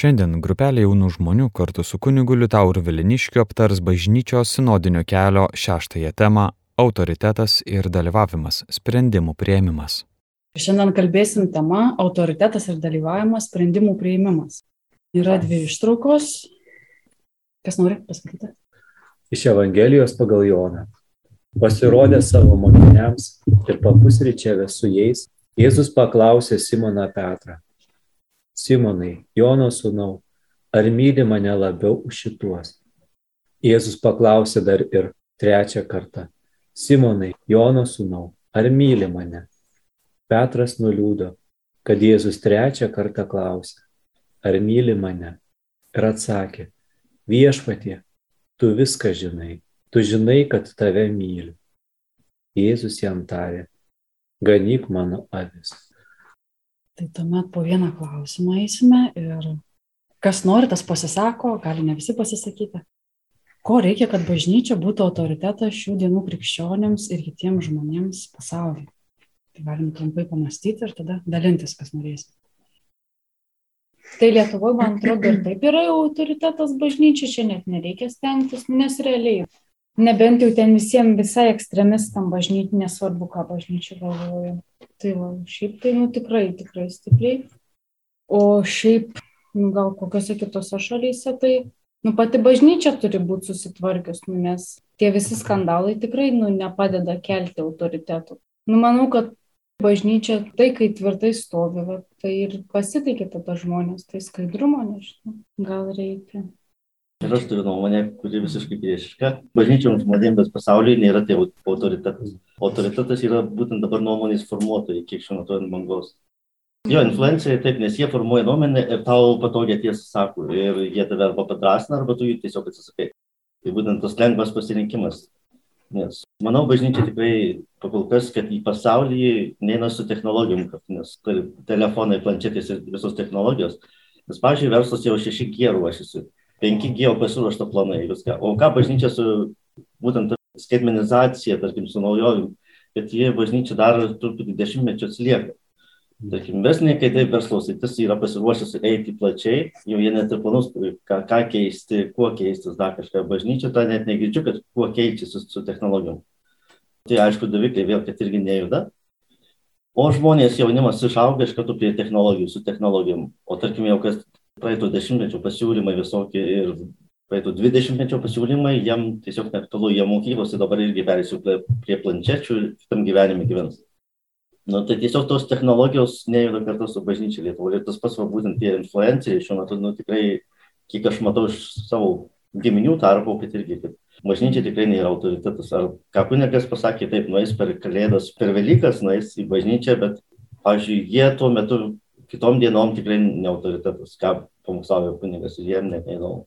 Šiandien grupelė jaunų žmonių kartu su kunigu Liutauru Viliniškiu aptars bažnyčios sinodinio kelio šeštąją temą - autoritetas ir dalyvavimas - sprendimų prieimimas. Šiandien kalbėsim tema - autoritetas ir dalyvavimas - sprendimų prieimimas. Yra dvi ištraukos. Kas nori pasakyti? Iš Evangelijos pagal Joną. Pasirodė savo mokiniams ir papusryčiavę su jais, Jėzus paklausė Simoną Petrą Simonai, Jono sūnau, ar myli mane labiau už šituos? Jėzus paklausė dar ir trečią kartą. Simonai, Jono sūnau, ar myli mane? Petras nuliūdo, kad Jėzus trečią kartą klausė, ar myli mane? Ir atsakė, viešpatie, tu viską žinai, tu žinai, kad tave myliu. Jėzus jam tarė, ganyk mano avis. Tai tuomet po vieną klausimą eisime ir kas nori, tas pasisako, gali ne visi pasisakyti. Ko reikia, kad bažnyčia būtų autoritetas šių dienų krikščionėms ir kitiems žmonėms pasaulyje? Tai galim trumpai pamastyti ir tada dalintis, kas norės. Tai Lietuvoje, man atrodo, ir taip yra autoritetas bažnyčia, čia net nereikia stengtis, nes realiai Nebent jau ten visiems visai ekstremistam bažnyti, nesvarbu, ką bažnyčia galvoja. Tai va, šiaip tai, nu, tikrai, tikrai stipriai. O šiaip, nu, gal kokiuose kitose šalyse, tai, nu, pati bažnyčia turi būti susitvarkius, nu, nes tie visi skandalai tikrai, nu, nepadeda kelti autoritetų. Nu, manau, kad bažnyčia tai, kai tvirtai stovi, va, tai ir pasitikė tada žmonės, tai skaidrumo, nežinau, gal reikia. Ir aš turiu nuomonę, kuri visiškai priešiška. Bažnyčioms žmonėms pasaulyje nėra tai autoritetas. Autoritetas yra būtent dabar nuomonės formuotojai, kiek šiuo metu ant bangos. Jo, influenceriai taip, nes jie formuoja nuomonę ir tau patogią tiesą sako. Ir jie tave arba padrasina, arba tu jų tiesiog atsisakai. Tai būtent tas lengvas pasirinkimas. Nes manau, bažnyčia tikrai pakol kas, kad į pasaulį neina su technologijom, nes telefonai, planšetės ir visos technologijos. Nes, pavyzdžiui, verslas jau 6G ruošiasi 5G jau pasiruošta planai, viską. O ką bažnyčia su būtent skaitmenizacija, tarkim, su naujovim, kad jie bažnyčia dar truputį dešimtmečio atsilieka. Tarkim, verslininkai, taip verslo sritis yra pasiruošęs eiti plačiai, jau jie net ir planus, ką, ką keisti, kuo keistis dar kažką. Bažnyčia tą net negirdžiu, kad kuo keičiasi su, su technologijom. Tai aišku, dalykai vėl, kad irgi nejuda. O žmonės, jaunimas išauga iš karto prie technologijų, su technologijom. O tarkim, jau kas praeito dešimtmečio pasiūlymai visokie ir praeito dvidešimtmečio pasiūlymai, jam tiesiog neaktualu, jie mokyklose dabar irgi perėsiu prie, prie planšečių ir kitam gyvenime gyvens. Nu, tai tiesiog tos technologijos nejuda kartu su bažnyčia Lietuvoje. Ir tas pats, va, būtent tie influenceriai šiuo metu, nu, tikrai, kiek aš matau iš savo giminių tarpo, kad irgi, kad bažnyčia tikrai nėra autoritetas. Ar ką kunigas pasakė, taip, nueis per kalėdas, per Velykas, nueis į bažnyčią, bet, pavyzdžiui, jie tuo metu kitom dienom tikrai ne autoritetas, ką pamokslavo kunigas ir jiem net neįdomu.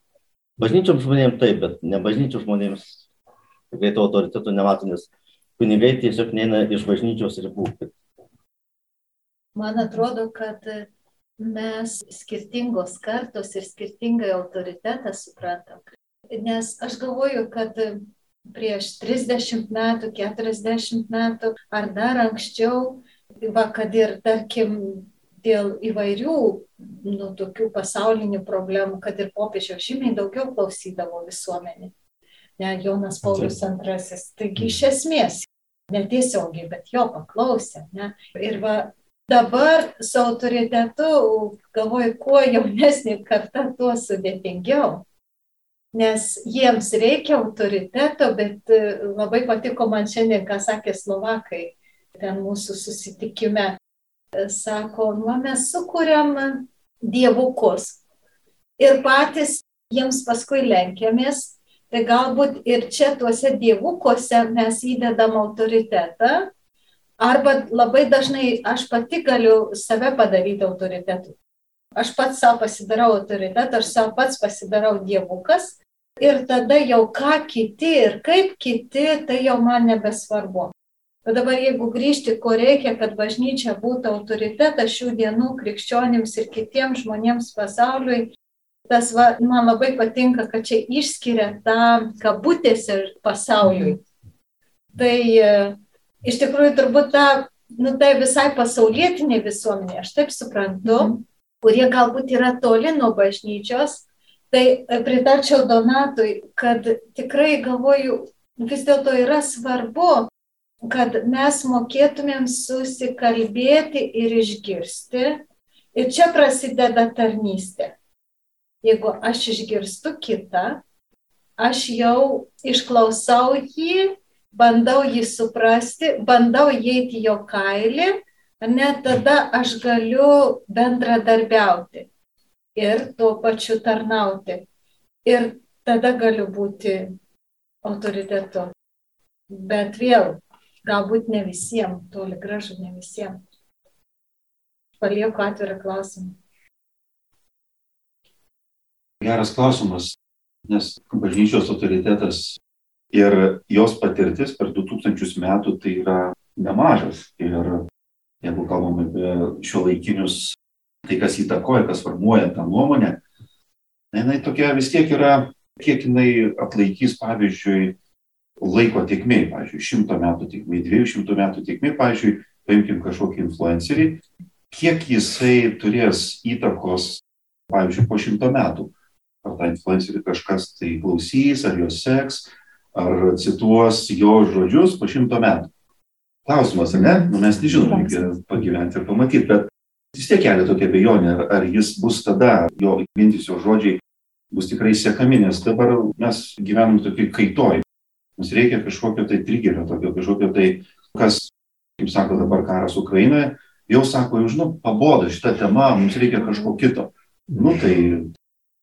Bažnyčiom žmonėms taip, bet ne bažnyčių žmonėms tikrai to autoriteto nemato, nes kunigai tiesiog neina iš bažnyčios ribų. Man atrodo, kad mes skirtingos kartos ir skirtingai autoritetą suprantam. Nes aš galvoju, kad prieš 30 metų, 40 metų ar dar anksčiau, va, kad ir, tarkim, dėl įvairių, nu, tokių pasaulinių problemų, kad ir popiežiaus žymiai daugiau klausydavo visuomenė. Ne, Jonas Paulius II. Taigi iš esmės, netiesiogiai, bet jo paklausė. Ne? Ir va, dabar su autoritetu, galvoju, kuo jaunesnė karta, tuo sudėtingiau. Nes jiems reikia autoriteto, bet e, labai patiko man šiandien, ką sakė Slovakai ten mūsų susitikime sako, nu, mes sukūrėm dievukus ir patys jiems paskui lenkiamės, tai galbūt ir čia tuose dievukuose mes įdedam autoritetą, arba labai dažnai aš pati galiu save padaryti autoritetu. Aš pats savo pasidarau autoritetą, aš savo pats pasidarau dievukas ir tada jau ką kiti ir kaip kiti, tai jau man nebesvarbu. Bet dabar jeigu grįžti, ko reikia, kad bažnyčia būtų autoritetas šių dienų krikščionims ir kitiems žmonėms pasauliui, tas va, man labai patinka, kad čia išskiria tą kabutėse pasauliui. Tai e, iš tikrųjų turbūt ta, nu, tai visai pasaulietinė visuomenė, aš taip suprantu, mhm. kurie galbūt yra toli nuo bažnyčios, tai e, pritarčiau Donatui, kad tikrai galvoju, vis dėlto yra svarbu, kad mes mokėtumėm susikalbėti ir išgirsti. Ir čia prasideda tarnystė. Jeigu aš išgirstu kitą, aš jau išklausau jį, bandau jį suprasti, bandau įeiti jo kailį, net tada aš galiu bendradarbiauti ir tuo pačiu tarnauti. Ir tada galiu būti autoritetu. Bet vėl, galbūt ne visiems, toli gražu ne visiems. Palieku atvirą klausimą. Geras klausimas, nes bažnyčios autoritetas ir jos patirtis per 2000 metų tai yra nemažas. Ir jeigu kalbam apie šio laikinius, tai kas įtakoja, kas formuoja tą nuomonę, jinai tokia vis tiek yra, kiek jinai atlaikys, pavyzdžiui, laiko tiekmei, pavyzdžiui, šimto metų tiekmei, dviejų šimtų metų tiekmei, pavyzdžiui, paimkim kažkokį influencerį, kiek jisai turės įtakos, pavyzdžiui, po šimto metų. Ar tą influencerį kažkas tai klausys, ar jo seks, ar cituos jo žodžius po šimto metų. Klausimas, ar ne? Nu, mes nežinom, reikia pagyventi ir pamatyti, bet vis tiek kelia tokia bejonė, ar, ar jis bus tada, jo mintis, jo žodžiai bus tikrai sekami, nes dabar mes gyvenam tokiai kaitoj. Mums reikia kažkokio tai trigerio, tokio kažkokio tai, kas, kaip sako dabar karas Ukrainoje, jau sako, jau žinau, paboda šitą temą, mums reikia kažko kito. Nu tai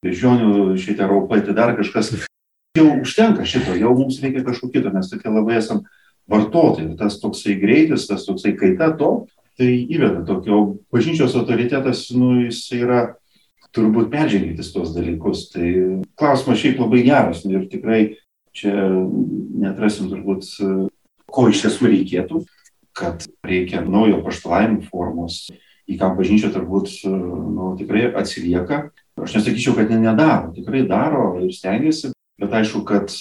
beždžionių šitie raupai, tai dar kažkas jau užtenka šito, jau mums reikia kažko kito, mes tokie labai esam vartotojai. Tas toksai greitis, tas toksai kaita to, tai įveda tokio bažnyčios autoritetas, nu, jis yra turbūt peržengintis tos dalykus. Tai klausimas šiaip labai geras nu, ir tikrai čia netrasim turbūt, ko iš tiesų reikėtų, kad reikia naujo paštalavimo formos, į ką bažnyčia turbūt nu, tikrai atsilieka. Aš nesakyčiau, kad ne nedaro, tikrai daro ir stengiasi, bet aišku, kad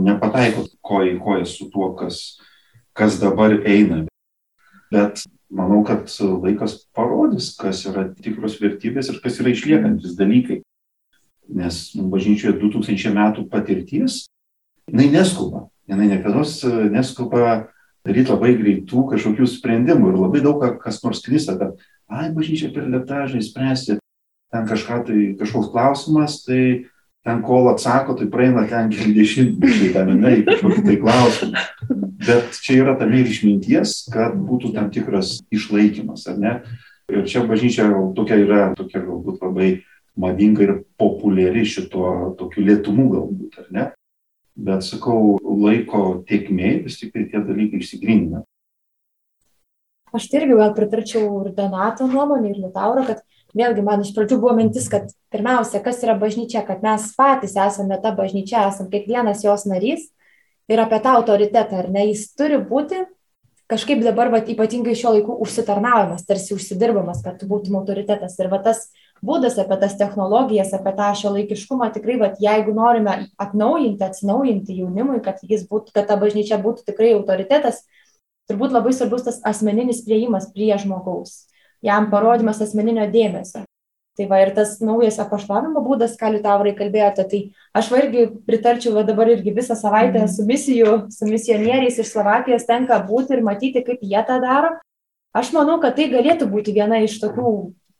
nepataiko koja į koją su tuo, kas, kas dabar eina. Bet manau, kad laikas parodys, kas yra tikros vertybės ir kas yra išliekantis dalykai. Nes bažnyčioje 2000 metų patirties, jinai neskuba, jinai niekada neskuba daryti labai greitų kažkokių sprendimų ir labai daug kas nors klista, kad, ai, bažnyčia per lėtažai spręsti, ten kažką tai, kažkoks klausimas, tai ten kol atsako, tai praeina ten keli dešimtmečiai, ten ne, kažkokį tai klausimą. Bet čia yra tame ir išminties, kad būtų tam tikras išlaikymas, ar ne? Ir čia bažnyčia tokia yra, tokia galbūt labai madinga ir populiari šito tokiu lėtumu galbūt, ar ne? Bet sakau, laiko tiekmė vis tik tai tie dalykai išsigrindina. Aš tai irgi gal pritarčiau ir Donato nuomonė, ir Liutauro, kad vėlgi man iš pradžių buvo mintis, kad pirmiausia, kas yra bažnyčia, kad mes patys esame ta bažnyčia, esame kiekvienas jos narys ir apie tą autoritetą, ar ne, jis turi būti kažkaip dabar, va, ypatingai šio laikų užsitarnavimas, tarsi užsidirbamas, kad tu būtum autoritetas. Ir va tas būdas apie tas technologijas, apie tą šio laikiškumą, tikrai, va, jeigu norime atnaujinti, atsinaujinti jaunimui, kad, būtų, kad ta bažnyčia būtų tikrai autoritetas, turbūt labai svarbus tas asmeninis prieimas prie žmogaus jam parodymas asmeninio dėmesio. Tai va ir tas naujas apaštalavimo būdas, ką Liutaurai kalbėjote, tai aš va irgi pritarčiau, va dabar irgi visą savaitę su misijų, su misionieriais iš Slovakijos tenka būti ir matyti, kaip jie tą daro. Aš manau, kad tai galėtų būti viena iš tokių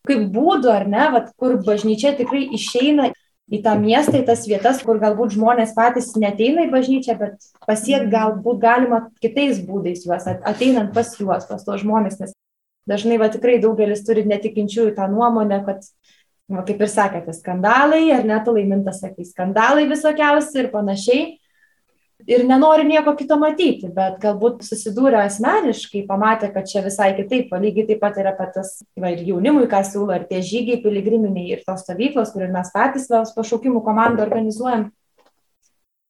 kaip būdų, ar ne, va, kur bažnyčia tikrai išeina į tą miestą, į tas vietas, kur galbūt žmonės patys neteina į bažnyčią, bet pasiekti galbūt galima kitais būdais juos, ateinant pas juos, pas tos žmonės, nes dažnai va tikrai daugelis turi netikinčiųjų tą nuomonę, kad, va, kaip ir sakėte, skandalai, ar net laimintas sakai, skandalai visokiausi ir panašiai. Ir nenori nieko kito matyti, bet galbūt susidūrė asmeniškai, pamatė, kad čia visai kitaip, lygiai taip pat yra apie tas, va, ir jaunimui, ką siūlo, ir tie žygiai piligriminiai, ir tos stovyklos, kur ir mes patys vėl pašaukimų komandą organizuojam.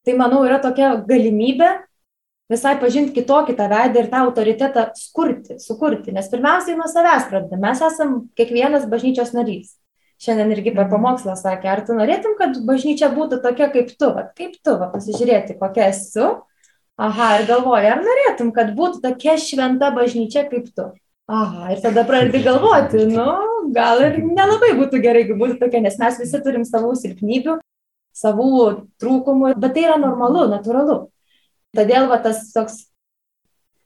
Tai manau yra tokia galimybė visai pažinti kitokį tą veidą ir tą autoritetą skurti, sukurti. Nes pirmiausiai nuo savęs pradedame. Mes esam kiekvienas bažnyčios narys. Šiandien irgi per pamokslą sakė, ar tu norėtum, kad bažnyčia būtų tokia kaip tu, va, kaip tu, va, pasižiūrėti, kokia esu. Aha, ir galvoju, ar norėtum, kad būtų tokia šventa bažnyčia kaip tu. Aha, ir tada pradedi galvoti, nu, gal ir nelabai būtų gerai, jeigu būtų tokia, nes mes visi turim savų silpnybių, savų trūkumų, bet tai yra normalu, natūralu. Todėl va, tas toks,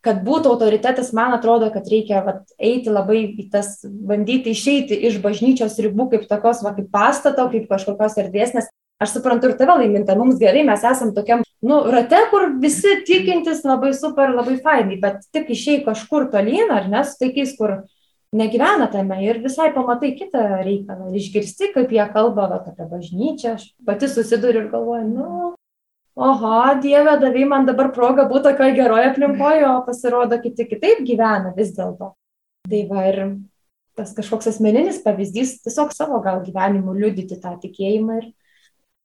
kad būtų autoritetas, man atrodo, kad reikia va, eiti labai į tas, bandyti išeiti iš bažnyčios ribų kaip tokios, va, kaip pastato, kaip kažkokios erdvės, nes aš suprantu ir tave laiminta, mums gerai, mes esam tokiam, nu, rate, kur visi tikintis labai super, labai fainai, bet tik išėjai kažkur tolyn, ar ne, su taikiais, kur negyvena tame ir visai pamatai kitą reikalą, išgirsti, kaip jie kalba va, apie bažnyčią, aš pati susiduriu ir galvoju, nu, oho, Dieve, davai man dabar progą būti tokioje geroje aplinkoje, o pasirodo kiti kitaip gyvena vis dėlto. Tai va ir tas kažkoks asmeninis pavyzdys, tiesiog savo gal gyvenimu liudyti tą tikėjimą ir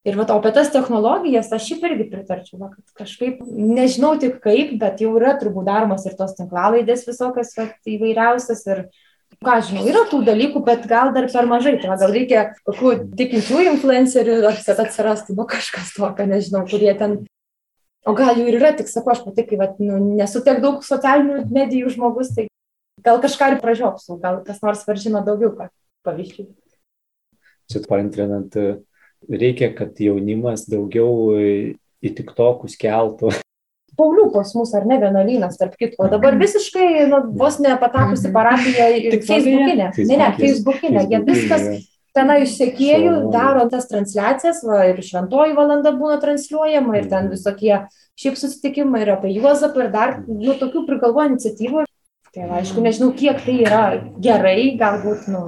Ir va, o apie tas technologijas aš šiaip irgi pritarčiau, va, kad kažkaip, nežinau tik kaip, bet jau yra turbūt daromas ir tos tinklalaidės visokios va, įvairiausias ir ką žinau, yra tų dalykų, bet gal dar per mažai. Tai gal reikia kokių tikinčių influencerių, kad atsirastų nu, kažkas tokio, nežinau, kurie ten. O gal jų ir yra, tik sakau, aš pati, kai vat, nu, nesu tiek daug socialinių medijų žmogus, tai gal kažką ir pražiopsiu, gal kas nors var žino daugiau pavyzdžių. Čia paantrinant, reikia, kad jaunimas daugiau į tik tokus keltų Paulių pas mus, ar ne, vienuolynas, tarp kitko. Dabar mhm. visiškai, nu, vos nepatapusi mhm. parapija ir Facebookinė. Ne, ne, Facebookinė. Jie viskas tenai iš sėkėjų daro tas transliacijas, va, ir šventoji valanda būna transliuojama, ir ten mhm. visokie šiaip susitikimai, ir apie Juozapą, ir dar, nu, tokių prigalvo iniciatyvų. Tai va, aišku, nežinau, kiek tai yra gerai, galbūt, nu,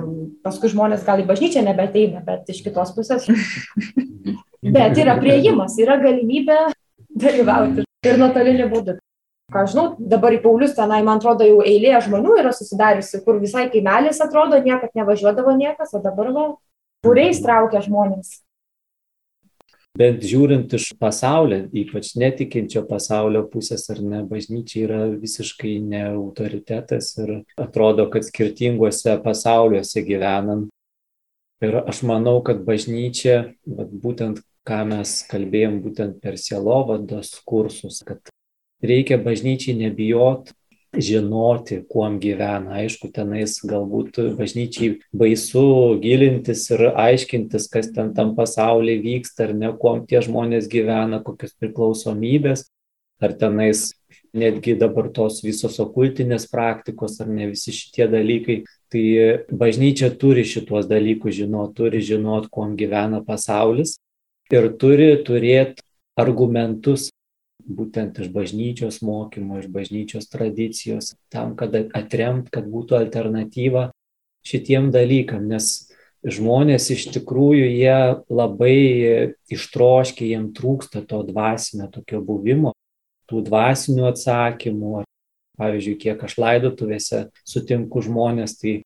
paskui žmonės gal į bažnyčią nebeteina, bet iš kitos pusės. Bet yra prieimas, yra galimybė dalyvauti ir nuotoliniu būdu. Ką žinau, dabar į Paulius tenai, man atrodo, jau eilė žmonių yra susidariusi, kur visai kaimelis atrodo, niekad nevažiuodavo niekas, o dabar va, būriais traukia žmonės. Bet žiūrint iš pasaulio, ypač netikinčio pasaulio pusės ar ne, bažnyčia yra visiškai ne autoritetas ir atrodo, kad skirtinguose pasauliuose gyvenam. Ir aš manau, kad bažnyčia, būtent ką mes kalbėjom būtent per sielovados kursus, kad reikia bažnyčiai nebijot žinoti, kuom gyvena. Aišku, tenais galbūt bažnyčiai baisu gilintis ir aiškintis, kas ten tam pasaulyje vyksta, ar ne, kuom tie žmonės gyvena, kokios priklausomybės, ar tenais netgi dabar tos visos okultinės praktikos, ar ne visi šitie dalykai. Tai bažnyčia turi šituos dalykus žinot, turi žinot, kuom gyvena pasaulis ir turi turėti argumentus būtent iš bažnyčios mokymo, iš bažnyčios tradicijos, tam, kad atremt, kad būtų alternatyva šitiem dalykam, nes žmonės iš tikrųjų jie labai ištroškia, jiem trūksta to dvasinio tokio buvimo, tų dvasinių atsakymų. Pavyzdžiui, kiek aš laidotuvėse sutinku žmonės, tai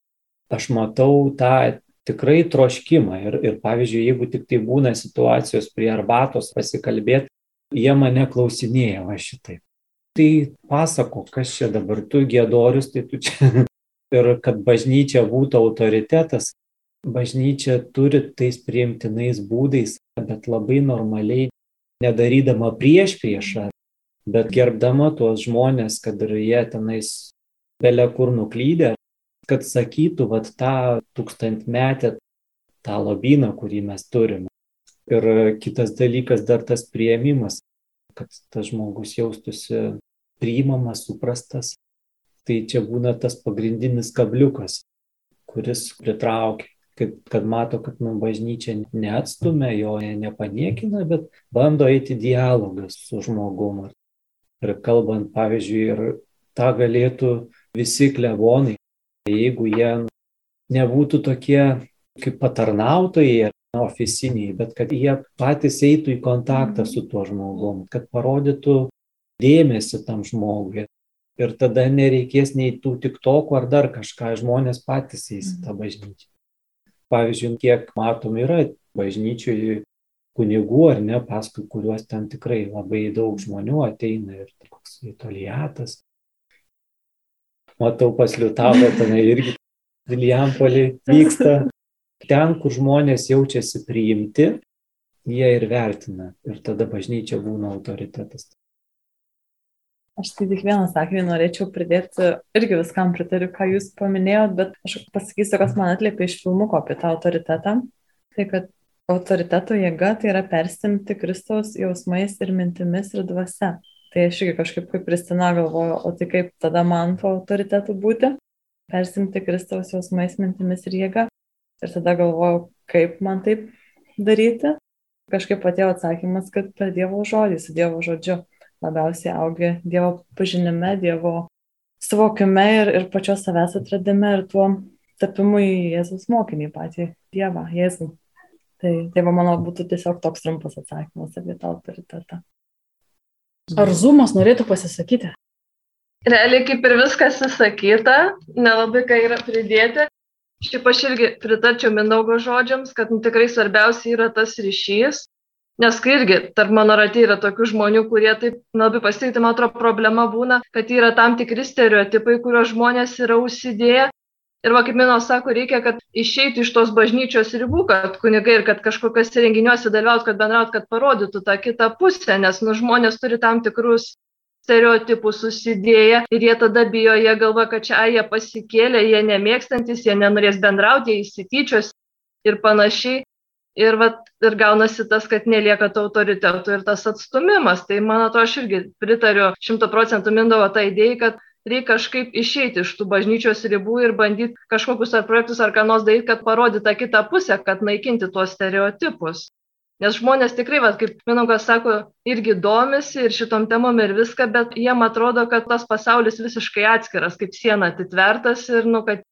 aš matau tą tikrai troškimą. Ir, ir pavyzdžiui, jeigu tik tai būna situacijos prie arbatos pasikalbėti, jie mane klausinėja va šitai. Tai pasako, kas čia dabar tu gėdorius, tai tu čia. ir kad bažnyčia būtų autoritetas, bažnyčia turi tais priimtinais būdais, bet labai normaliai, nedarydama prieš priešą, bet gerbdama tuos žmonės, kad ir jie tenais belia kur nuklydė, kad sakytų vat tą tūkstantmetę, tą lobyną, kurį mes turime. Ir kitas dalykas dar tas prieimimas, kad tas žmogus jaustųsi priimamas, suprastas. Tai čia būna tas pagrindinis kabliukas, kuris pritraukia, kad, kad mato, kad nu, bažnyčia neatstumia, jo nepaniekina, bet bando eiti dialogą su žmogumu. Ir kalbant, pavyzdžiui, ir tą galėtų visi klebonai, jeigu jie nebūtų tokie kaip patarnautojai oficiniai, bet kad jie patys eitų į kontaktą su tuo žmogum, kad parodytų dėmesį tam žmogui. Ir tada nereikės nei tų tik tokų ar dar kažką, žmonės patys eis į tą bažnyčią. Pavyzdžiui, kiek matom yra bažnyčiui kunigų ar ne, paskui kuriuos ten tikrai labai daug žmonių ateina ir toks italiatas, matau pas Liutavą tenai irgi Vilijampolį vyksta. Ten, kur žmonės jaučiasi priimti, jie ir vertina. Ir tada bažnyčia būna autoritetas. Aš tai tik vieną sakinį norėčiau pridėti, irgi viskam pritariu, ką jūs paminėjot, bet aš pasakysiu, kas man atliepia iš filmuko apie tą autoritetą. Tai kad autoriteto jėga tai yra persimti Kristaus jausmais ir mintimis ir dvasia. Tai aš irgi kažkaip kaip Kristina galvoju, o tai kaip tada man tuo autoritetu būti, persimti Kristaus jausmais, mintimis ir jėga. Ir tada galvoju, kaip man taip daryti. Kažkaip atėjo atsakymas, kad per Dievo žodį, su Dievo žodžiu labiausiai augi Dievo pažinime, Dievo suvokime ir, ir pačios savęs atradime ir tuo tapimu į Jėzus mokinį patį Dievą, Jėzų. Tai, tai va, mano būtų tiesiog toks trumpas atsakymas apie tą autoritetą. Ar Zumas norėtų pasisakyti? Realiai kaip ir viskas įsakyta, nelabai ką yra pridėti. Šiaip aš irgi pritarčiau Mindaugo žodžiams, kad nu, tikrai svarbiausia yra tas ryšys, Nes kai irgi tarp mano ratė yra tokių žmonių, kurie taip labai pasitikti, man atrodo, problema būna, kad yra tam tikri stereotipai, kuriuos žmonės yra užsidėję. Ir va, kaip Mino sako, reikia, kad išeitų iš tos bažnyčios ribų, kad kunigai ir kad kažkokiuose renginiuose dalyvaut, kad bendraut, kad parodytų tą kitą pusę, nes nu, žmonės turi tam tikrus stereotipus susidėję ir jie tada bijo, jie galva, kad čia ai, jie pasikėlė, jie nemėgstantis, jie nenorės bendrauti, jie įsityčios ir panašiai. Ir, vat, ir gaunasi tas, kad nelieka to autoritetų ir tas atstumimas. Tai man atrodo, aš irgi pritariu šimto procentų Mindovo tą idėją, kad reikia kažkaip išeiti iš tų bažnyčios ribų ir bandyti kažkokius ar projektus ar ką nors daryti, kad parodytų tą kitą pusę, kad naikinti tuos stereotipus. Nes žmonės tikrai, va, kaip Minukas sako, irgi domisi ir šitom temom ir viską, bet jiem atrodo, kad tas pasaulis visiškai atskiras, kaip siena atitvertas ir, nu, kad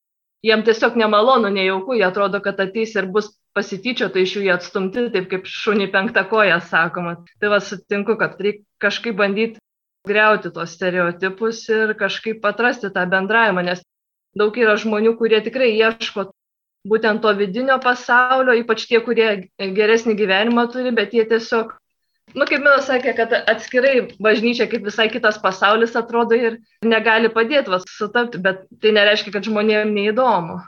jiem tiesiog nemalonu, nejauku, jie atrodo, kad ateis ir bus pasityčiota iš jų jie atstumti, taip kaip šunį penktą koją sakoma. Tai va sutinku, kad reikia kažkaip bandyti greuti tos stereotipus ir kažkaip atrasti tą bendravimą, nes daug yra žmonių, kurie tikrai ieško būtent to vidinio pasaulio, ypač tie, kurie geresnį gyvenimą turi, bet jie tiesiog, nu, kaip Milas sakė, kad atskirai bažnyčia kaip visai kitas pasaulis atrodo ir negali padėti vas sutapti, bet tai nereiškia, kad žmonėms neįdomu.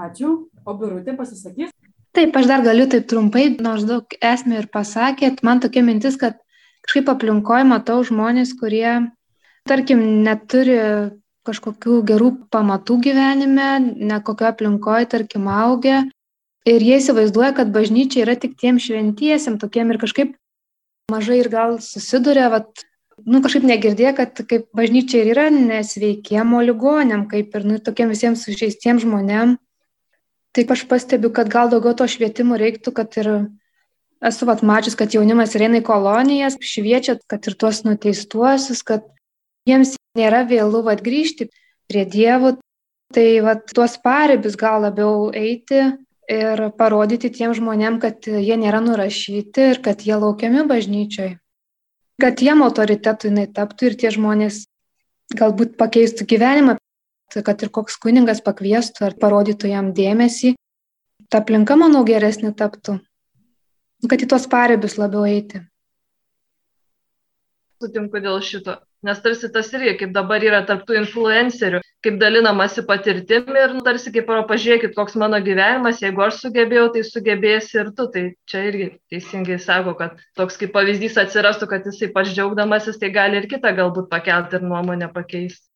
Ačiū. O Birutė pasisakys? Taip, aš dar galiu taip trumpai, nors daug esmė ir pasakėt, man tokia mintis, kad kažkaip aplinkoje matau žmonės, kurie, tarkim, neturi kažkokių gerų pamatų gyvenime, ne kokio aplinkoje, tarkim, augia. Ir jie įsivaizduoja, kad bažnyčia yra tik tiem šventiesiam, tokiem ir kažkaip mažai ir gal susiduria, vat, nu, kažkaip negirdė, kad kaip bažnyčia ir yra nesveikiem, o ligonėm, kaip ir nu, tokiem visiems sužeistiem žmonėm taip aš pastebiu, kad gal daugiau to švietimo reiktų, kad ir esu vat mačius, kad jaunimas eina į kolonijas, šviečia, kad ir tuos nuteistuosius, kad jiems nėra vėlų vat grįžti prie dievų, tai vat tuos pareibis gal labiau eiti ir parodyti tiem žmonėm, kad jie nėra nurašyti ir kad jie laukiami bažnyčioj. Kad jiem autoritetų jinai taptų ir tie žmonės galbūt pakeistų gyvenimą, kad ir koks kuningas pakviestų ar parodytų jam dėmesį, ta aplinka, manau, geresnė taptų, kad į tos pareibius labiau eiti. Sutinku dėl šito, nes tarsi tas irgi, kaip dabar yra tarptų influencerių, kaip dalinamasi patirtimi ir nu, tarsi kaip paro pažiūrėkit, koks mano gyvenimas, jeigu aš sugebėjau, tai sugebėsi ir tu. Tai čia irgi teisingai sako, kad toks kaip pavyzdys atsirastų, kad jisai pats džiaugdamasis, tai gali ir kitą galbūt pakelti ir nuomonę pakeisti.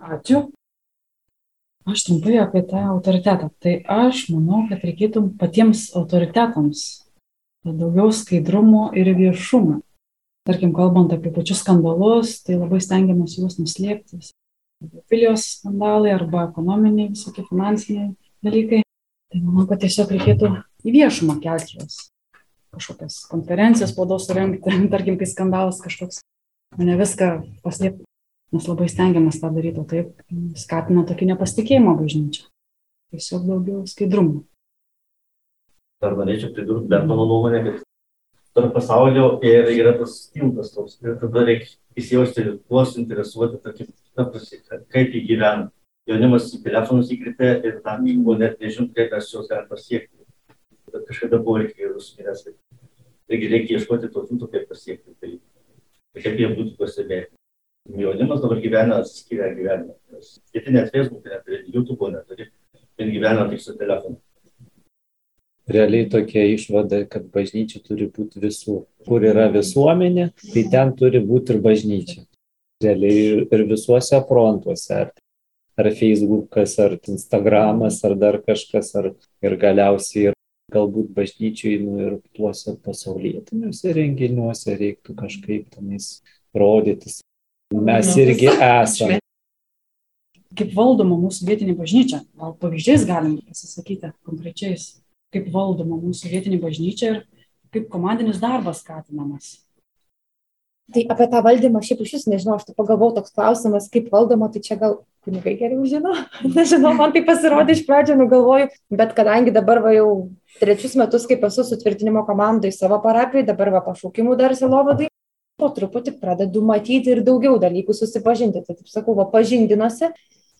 Ačiū. Aš trumpai apie tą autoritetą. Tai aš manau, kad reikėtų patiems autoritetams daugiau skaidrumo ir viešumo. Tarkim, kalbant apie pačius skandalus, tai labai stengiamas juos nuslėpti. Filijos skandalai arba ekonominiai, visokie finansiniai dalykai. Tai manau, kad tiesiog reikėtų į viešumą kelti juos. Kažkokias konferencijas, spaudos surengti, tarkim, kai skandalas kažkoks. Ne viską paslėpti Mes labai stengiamės tą daryti, o taip skatina tokį nepasitikėjimą bažnyčią. Tiesiog daugiau skaidrumo. Dar norėčiau pridurti dar mano nuomonę, kad tarp pasaulio ir yra tas tiltas toks. Ir tada reikia įsijausti tuo suinteresuoti, tarkim, kaip jį gyvena. Jaunimas į telefonus įkritę ir tam buvo net nežinot, kaip mes juos galime pasiekti. Bet kažkada buvo reikia užsiminęs, kad taigi reikia ieškoti to tilto, kaip pasiekti. Tai kaip jie būtų pastebėti. Jaunimas dabar gyvena atskirę gyvenimą. Kiti net Facebook'e neturi, YouTube'o neturi, ir gyvena tik su telefonu. realiai tokia išvada, kad bažnyčia turi būti visur. Kur yra visuomenė, tai ten turi būti ir bažnyčia. Realiai ir, visuose frontuose, ar, ar Facebookas, ar Instagramas, ar dar kažkas, ar ir galiausiai ir galbūt bažnyčiai, nu ir tuose pasaulietiniuose renginiuose reiktų kažkaip tenais rodytis. Mes irgi esame. Kaip valdoma mūsų vietinė bažnyčia? Gal pavyzdžiais galim pasisakyti konkrečiais, kaip valdoma mūsų vietinė bažnyčia ir kaip komandinis darbas skatinamas? Tai apie tą valdymą šiaip iš vis nežinau, aš tai pagalvojau toks klausimas, kaip valdoma, tai čia gal kunigai geriau žino. Nežinau, man tai pasirodė iš pradžio, nugalvoju, bet kadangi dabar va jau trečius metus, kaip esu sutvirtinimo komandai savo parapijoje, dabar va pašaukimų dar selovadai, po truputį pradedu matyti ir daugiau dalykų susipažinti. Tai taip sakau, va pažindinuosi,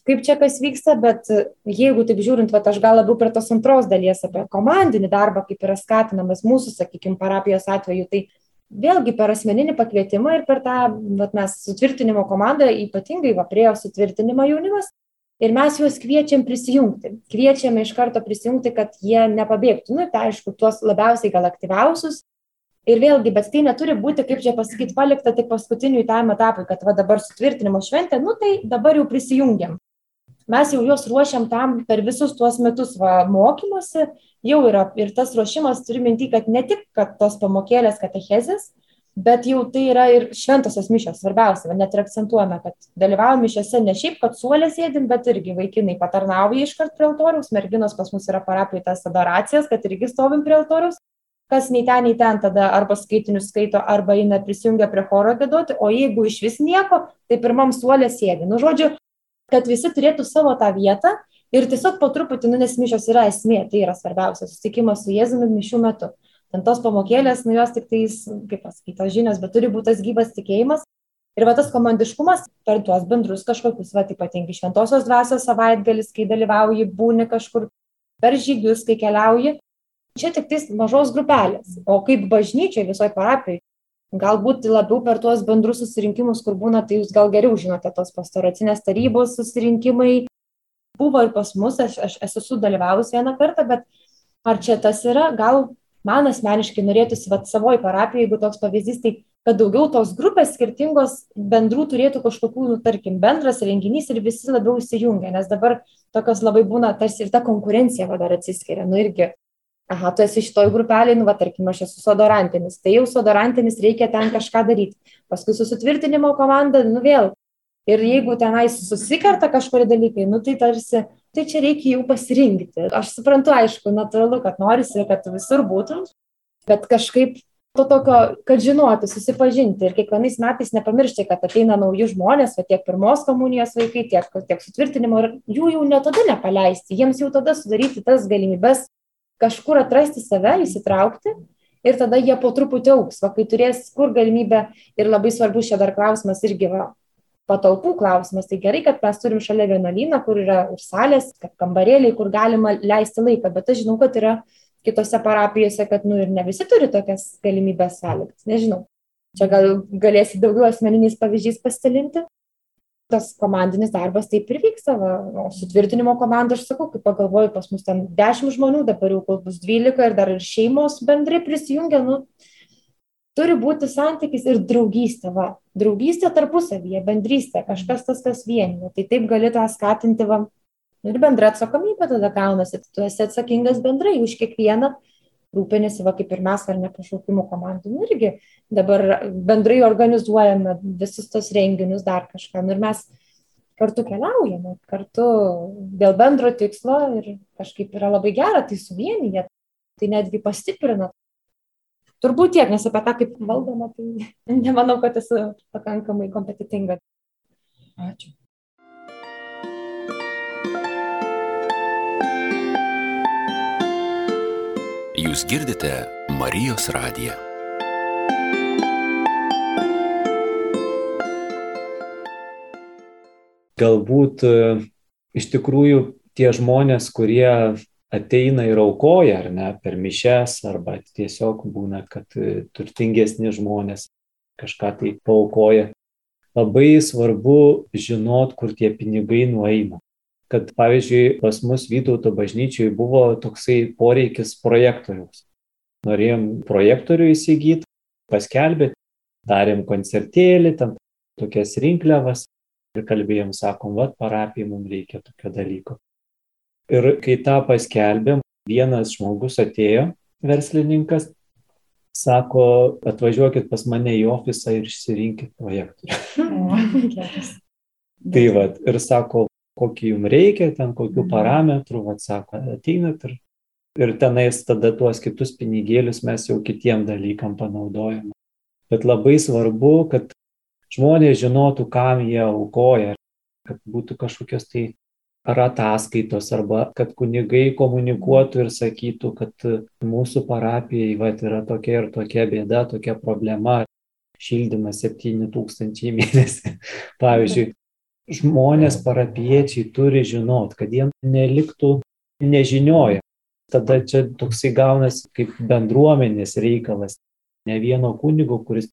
kaip čia kas vyksta, bet jeigu taip žiūrint, va aš gal labiau prie tos antros dalies apie komandinį darbą, kaip yra skatinamas mūsų, sakykime, parapijos atveju, tai vėlgi per asmeninį pakvietimą ir per tą, vat, mes sutvirtinimo komandą, ypatingai va, priejo sutvirtinimą jaunimas, ir mes juos kviečiam prisijungti. Kviečiame iš karto prisijungti, kad jie nepabėgtų. Nu, tai aišku, tuos labiausiai gal aktyviausius. Ir vėlgi, bet tai neturi būti, kaip čia pasakyti, palikta tik paskutiniui tam etapui, kad va dabar sutvirtinimo šventė, nu tai dabar jau prisijungiam. Mes jau juos ruošiam tam per visus tuos metus va, mokymosi, jau yra ir tas ruošimas turi minti, kad ne tik, kad tos pamokėlės katechezės, bet jau tai yra ir šventosios mišios, svarbiausia, net ir akcentuojame, kad dalyvaujame mišiose ne šiaip, kad suolė sėdim, bet irgi vaikinai patarnauja iškart prie altoriaus, merginos pas mus yra parapijai tas adoracijas, kad irgi stovim prie altoriaus, kas nei ten, nei ten tada arba skaitinius skaito, arba eina prisijungia prie choro gėduoti, o jeigu iš vis nieko, tai pirmam suolė sėdi. Nu, žodžiu, kad visi turėtų savo tą vietą Ir tiesiog po truputį, nu, nes mišios yra esmė, tai yra svarbiausia, susitikimas su Jėzumi mišių metu. Ten tos pamokėlės, nu jos tik tais, kaip pasakyti, tos žinios, bet turi būti tas gyvas tikėjimas. Ir va tas komandiškumas per tuos bendrus kažkokius, va ypatingai šventosios dvasios savaitgalis, kai dalyvauji, būni kažkur per žygius, kai keliauji. Čia tik tais mažos grupelės. O kaip bažnyčiai visoje parapijoje, galbūt labiau per tuos bendrus susirinkimus, kur būna, tai jūs gal geriau žinote tos pastoracinės tarybos susirinkimai, buvo ir pas mus, aš, aš esu sudalyvavus vieną kartą, bet ar čia tas yra, gal man asmeniškai norėtųsi vat, savoji parapija, jeigu toks pavyzdys, tai kad daugiau tos grupės skirtingos bendrų turėtų kažkokių, nu, tarkim, bendras renginys ir visi labiau įsijungia, nes dabar tokios labai būna, tarsi ir ta konkurencija va dar atsiskiria, nu irgi, aha, tu esi šitoj grupelėje, nu, va, tarkim, aš esu sodorantinis, tai jau sodorantinis reikia ten kažką daryti, paskui susitvirtinimo komanda, nu vėl, Ir jeigu tenais susikerta kažkurie dalykai, nu tai tarsi, tai čia reikia jau pasirinkti. Aš suprantu, aišku, natūralu, kad norisi, kad visur būtum, bet kažkaip to tokio, kad žinoti, susipažinti. Ir kiekvienais metais nepamiršti, kad ateina nauji žmonės, va tiek pirmos komunijos vaikai, tiek, tiek sutvirtinimo ir jų jau ne tada nepaleisti, jiems jau tada sudaryti tas galimybės kažkur atrasti save, įsitraukti ir tada jie po truputį auks, va kai turės kur galimybę ir labai svarbus čia dar klausimas irgi va, patalpų klausimas. Tai gerai, kad mes turim šalia vienuolyną, kur yra ir salės, kambarėliai, kur galima leisti laiką, bet aš žinau, kad yra kitose parapijose, kad nu ir ne visi turi tokias galimybės sąlygas. Nežinau. Čia gal galėsi daugiau asmeniniais pavyzdžiais pasidalinti. Tas komandinis darbas taip ir vyksta. Va. O sutvirtinimo komanda, aš sakau, kaip pagalvoju, pas mus ten 10 žmonių, dabar jau bus 12 ir dar ir šeimos bendrai prisijungia. Nu, turi būti santykis ir draugystė, va, draugystė tarpusavyje, bendrystė, kažkas tas, kas vienyje. Tai taip gali tą skatinti, va, ir bendra atsakomybė tada gaunasi, tu esi atsakingas bendrai už kiekvieną, rūpinėsi, va, kaip ir mes, ar ne pašaukimų komandų, nu, irgi dabar bendrai organizuojame visus tos renginius, dar kažką, nu, ir mes kartu keliaujame, kartu dėl bendro tikslo ir kažkaip yra labai gera, tai suvienyje, tai netgi pastiprina Turbūt tiek, nes apie tą kaip valdoma, tai nemanau, kad esu pakankamai kompetitinga. Ačiū. Girdite Marijos radiją. Galbūt e, iš tikrųjų tie žmonės, kurie ateina ir aukoja, ar ne, per mišes, arba tiesiog būna, kad e, turtingesni žmonės kažką tai paukoja. Labai svarbu žinot, kur tie pinigai nueina. Kad pavyzdžiui pas mus Vytauto bažnyčiai buvo toksai poreikis projektoriaus. Norėjom projektorių įsigyti, paskelbėti, darėm koncertėlį, tam tokias rinkliavas ir kalbėjom, sakom, vad parapijai mums reikia tokio dalyko. Ir kai tą paskelbėm, vienas žmogus atėjo, verslininkas, sako, atvažiuokit pas mane į ofisą ir išsirinkit projektorių. tai vad, ir sako, kokį jums reikia, ten kokių mhm. parametrų, vad sako, ateinat ir, ir tenais tada tuos kitus pinigėlius mes jau kitiem dalykam panaudojame. Bet labai svarbu, kad žmonės žinotų, kam jie aukoja, kad būtų kažkokios tai ar ataskaitos, arba kad kunigai komunikuotų ir sakytų, kad mūsų parapijai va, yra tokia ir tokia bėda, tokia problema, šildymas 7000 mėnesį. Pavyzdžiui, žmonės parapiečiai turi žinot, kad jie neliktų nežinioja. Tada čia toksai gaunasi kaip bendruomenės reikalas, ne vieno kunigo, kuris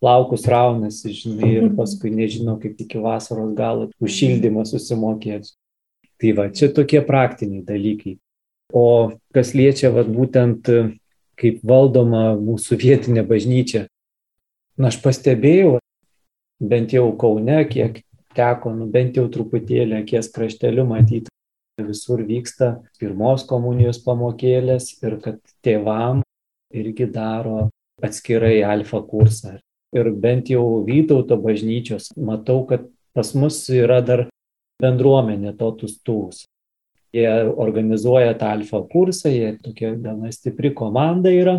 plaukus raunasi, žinai, ir paskui nežino, kaip iki vasaros galo už šildymą susimokėti. Tai va, čia tokie praktiniai dalykai. O kas liečia, va, būtent kaip valdoma mūsų vietinė bažnyčia, na, aš pastebėjau, bent jau Kaune, kiek teko, nu, bent jau truputėlį akies krašteliu matyti, visur vyksta pirmos komunijos pamokėlės ir kad tėvam irgi daro atskirai alfa kursą. Ir bent jau Vytauto bažnyčios matau, kad pas mus yra dar bendruomenė totus tūs. Jie organizuoja tą alfa kursą, jie tokia gana stipri komanda yra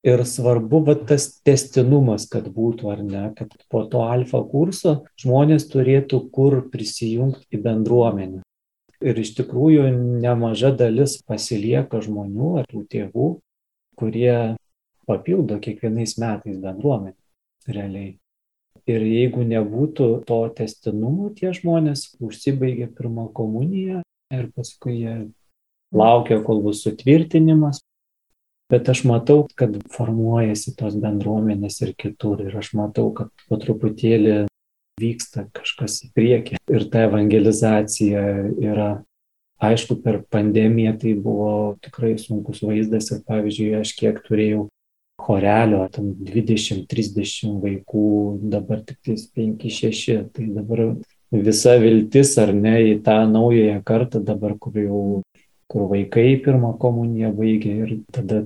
Ir svarbu va, tas testinumas, kad būtų ar ne, kad po to alfa kurso žmonės turėtų kur prisijungti į bendruomenę. Ir iš tikrųjų nemaža dalis pasilieka žmonių ar tų tėvų, kurie papildo kiekvienais metais bendruomenę realiai. Ir jeigu nebūtų to testinumo, tie žmonės užsibaigia pirmą komuniją ir paskui jie laukia, kol bus sutvirtinimas, bet aš matau, kad formuojasi tos bendruomenės ir kitur. Ir aš matau, kad po truputėlį vyksta kažkas į priekį. Ir ta evangelizacija yra, aišku, per pandemiją tai buvo tikrai sunkus vaizdas. Ir pavyzdžiui, aš kiek turėjau chorelio, tam 20-30 vaikų, dabar tik 5-6. Tai dabar visa viltis ar ne į tą naująją kartą dabar, kur jau kur vaikai pirmą komuniją baigė ir tada